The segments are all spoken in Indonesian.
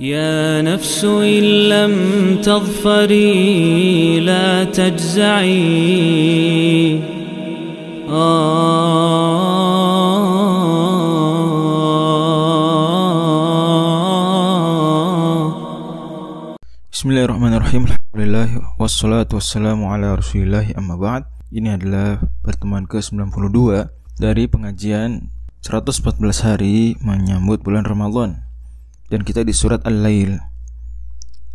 يا نفس إن لم تظفري لا تجزعي Bismillahirrahmanirrahim Alhamdulillah Wassalatu wassalamu ala rasulillahi amma ba'd Ini adalah pertemuan ke-92 Dari pengajian 114 hari menyambut bulan Ramadan Dan kita di surat Al-Lail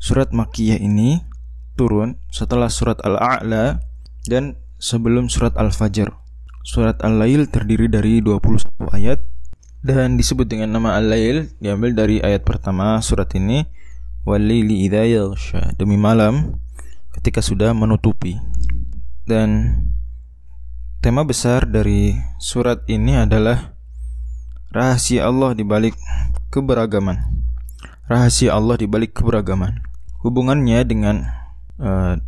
Surat Makiyah ini turun setelah surat Al-A'la Dan sebelum surat Al-Fajr Surat Al-Lail terdiri dari 21 ayat Dan disebut dengan nama Al-Lail Diambil dari ayat pertama surat ini Walili idza demi malam ketika sudah menutupi. Dan tema besar dari surat ini adalah rahasia Allah di balik keberagaman. Rahasia Allah di balik keberagaman. Hubungannya dengan uh,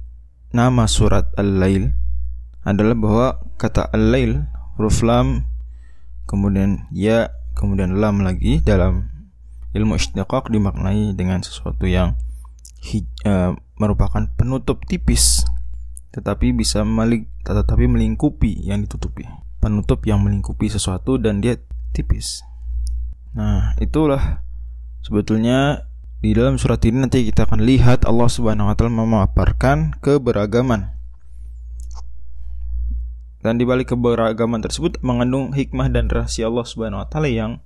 nama surat Al-Lail adalah bahwa kata Al-Lail huruf lam kemudian ya kemudian lam lagi dalam ilmu istiqaq dimaknai dengan sesuatu yang uh, merupakan penutup tipis tetapi bisa melik tetapi melingkupi yang ditutupi penutup yang melingkupi sesuatu dan dia tipis nah itulah sebetulnya di dalam surat ini nanti kita akan lihat Allah Subhanahu wa taala memaparkan keberagaman. Dan di balik keberagaman tersebut mengandung hikmah dan rahasia Allah Subhanahu wa taala yang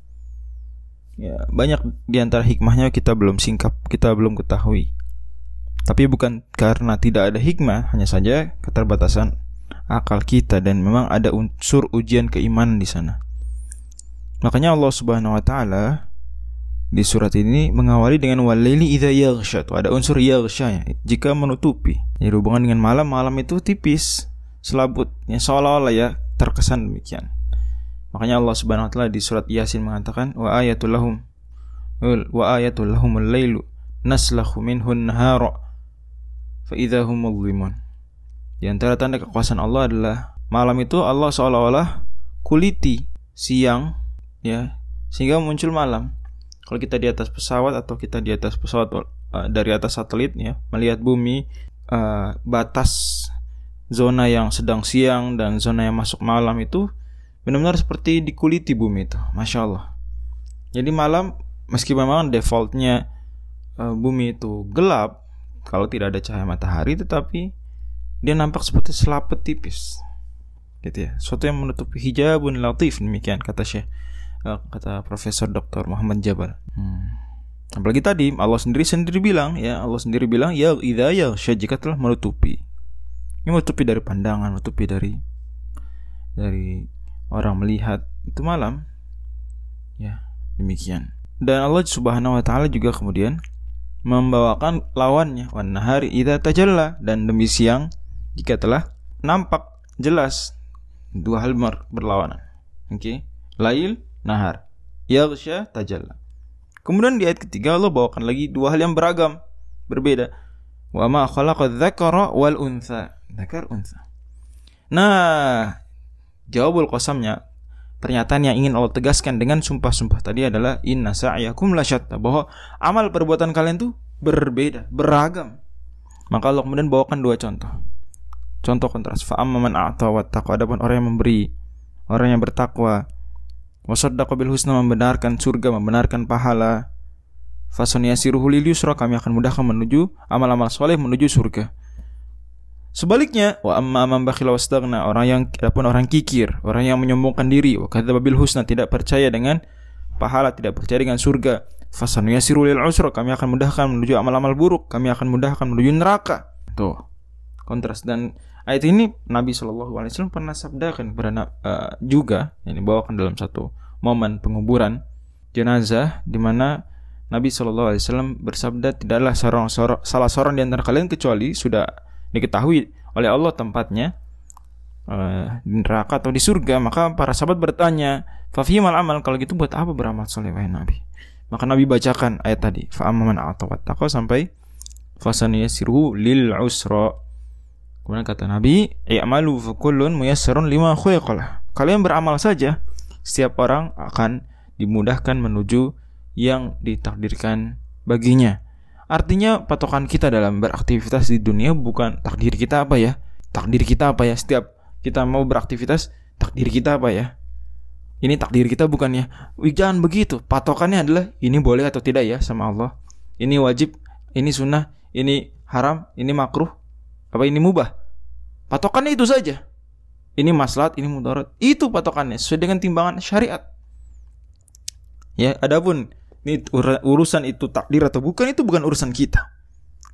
ya banyak di antara hikmahnya kita belum singkap kita belum ketahui. Tapi bukan karena tidak ada hikmah hanya saja keterbatasan akal kita dan memang ada unsur ujian keimanan di sana makanya Allah Subhanahu wa taala di surat ini mengawali dengan walaili idza yaghsha. Ada unsur yaghsha ya, jika menutupi. Jadi hubungan dengan malam malam itu tipis selabut. Ya seolah-olah ya terkesan demikian. Makanya Allah Subhanahu wa taala di surat Yasin mengatakan wa ayatul lahum wa ayatul lahumul lailu naslahu minhun nahara fa idahum mudlimun. Di antara tanda kekuasaan Allah adalah malam itu Allah seolah-olah kuliti siang ya sehingga muncul malam. Kalau kita di atas pesawat atau kita di atas pesawat uh, dari atas satelit ya melihat bumi uh, batas zona yang sedang siang dan zona yang masuk malam itu benar-benar seperti dikuliti bumi itu masya Allah. Jadi malam meski memang defaultnya uh, bumi itu gelap kalau tidak ada cahaya matahari tetapi dia nampak seperti selaput tipis. Gitu ya suatu yang menutupi hijabun latif demikian kata Syekh kata Profesor Dr. Muhammad Jabal hmm. apalagi tadi Allah sendiri sendiri bilang ya Allah sendiri bilang ya idza ya jika telah menutupi ini menutupi dari pandangan menutupi dari dari orang melihat itu malam ya demikian dan Allah Subhanahu wa taala juga kemudian membawakan lawannya wan nahari idza tajalla dan demi siang jika telah nampak jelas dua hal berlawanan oke okay? lail nahar. Yaghsha tajalla. Kemudian di ayat ketiga Allah bawakan lagi dua hal yang beragam berbeda. Wa ma dzakara wal untha. Dzakar untha. Nah Jawabul qasamnya pernyataan yang ingin Allah tegaskan dengan sumpah-sumpah tadi adalah inna sa'yakum lasyatta bahwa amal perbuatan kalian tuh berbeda, beragam. Maka Allah kemudian bawakan dua contoh. Contoh kontras. Fa amman a'ta wattaqa adapun orang yang memberi, orang yang bertakwa, wasaddaqa bil husna membenarkan surga, membenarkan pahala. Fasoniyasiruhu lil yusra kami akan mudahkan menuju amal-amal soleh menuju surga. Sebaliknya, wa amma man bakhila wastaghna, orang yang adapun orang kikir, orang yang menyombongkan diri, wa kadzdzaba bil husna tidak percaya dengan pahala, tidak percaya dengan surga. Fasanu yasiru lil usra, kami akan mudahkan menuju amal-amal buruk, kami akan mudahkan menuju neraka. Tuh. Kontras dan ayat ini Nabi Shallallahu alaihi wasallam pernah sabdakan kepada uh, juga yang dibawakan dalam satu momen penguburan jenazah di mana Nabi Shallallahu alaihi wasallam bersabda tidaklah seorang, salah seorang di antara kalian kecuali sudah diketahui oleh Allah tempatnya uh, di neraka atau di surga. Maka para sahabat bertanya fafimal amal? Kalau gitu buat apa beramal soleh wahai Nabi? Maka Nabi bacakan ayat tadi fa'amman atau sampai fasaniyasiru lil usra kemudian kata Nabi i'malu fa kullun muyassarun lima khuliqalah kalian beramal saja setiap orang akan dimudahkan menuju yang ditakdirkan baginya. Artinya patokan kita dalam beraktivitas di dunia bukan takdir kita apa ya? Takdir kita apa ya? Setiap kita mau beraktivitas, takdir kita apa ya? Ini takdir kita bukannya, wih jangan begitu. Patokannya adalah ini boleh atau tidak ya sama Allah. Ini wajib, ini sunnah, ini haram, ini makruh, apa ini mubah. Patokannya itu saja. Ini maslahat, ini mudarat. Itu patokannya sesuai dengan timbangan syariat. Ya, adapun ini urusan itu takdir atau bukan itu bukan urusan kita.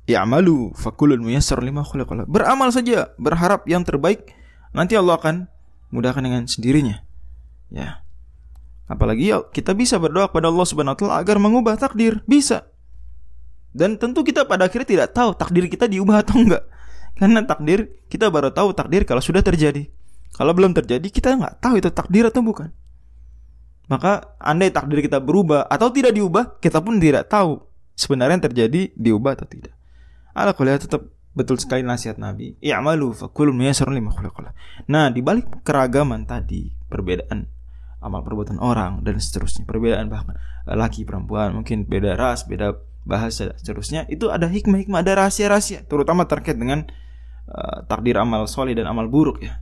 Ya amalu fakulun muyassar lima khulaqala. Beramal saja, berharap yang terbaik. Nanti Allah akan mudahkan dengan sendirinya. Ya. Apalagi ya, kita bisa berdoa kepada Allah Subhanahu wa taala agar mengubah takdir, bisa. Dan tentu kita pada akhirnya tidak tahu takdir kita diubah atau enggak. Karena takdir kita baru tahu takdir kalau sudah terjadi. Kalau belum terjadi kita nggak tahu itu takdir atau bukan. Maka andai takdir kita berubah atau tidak diubah, kita pun tidak tahu sebenarnya yang terjadi diubah atau tidak. Ala kuliah tetap betul sekali nasihat Nabi. I'malu fakul lima Nah, di balik keragaman tadi, perbedaan amal perbuatan orang dan seterusnya, perbedaan bahkan laki perempuan, mungkin beda ras, beda bahasa seterusnya, itu ada hikmah-hikmah, ada rahasia-rahasia, terutama terkait dengan uh, takdir amal soleh dan amal buruk ya.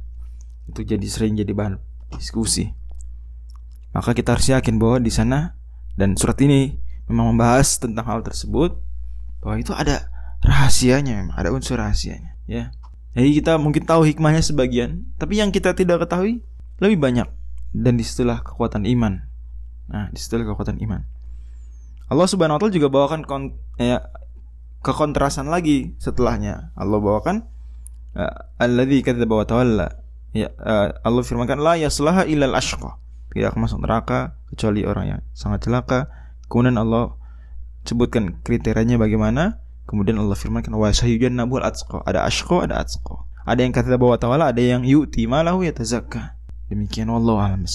Itu jadi sering jadi bahan diskusi. Maka kita harus yakin bahwa di sana dan surat ini memang membahas tentang hal tersebut bahwa itu ada rahasianya memang ada unsur rahasianya ya. Jadi kita mungkin tahu hikmahnya sebagian, tapi yang kita tidak ketahui lebih banyak dan di situlah kekuatan iman. Nah, di situlah kekuatan iman. Allah Subhanahu wa taala juga bawakan kon, ya, kekontrasan lagi setelahnya. Allah bawakan alladzi kadzdzaba wa tawalla. Ya, uh, Allah firmankan la yaslaha illal ashqa tidak masuk neraka kecuali orang yang sangat celaka. Kemudian Allah sebutkan kriterianya bagaimana. Kemudian Allah firmankan wa nabul atqa. Ada ashqa, ada atqa. Ada yang kata bahwa ta'ala, ada yang yu'ti malahu yatazakka. Demikian wallahu a'lam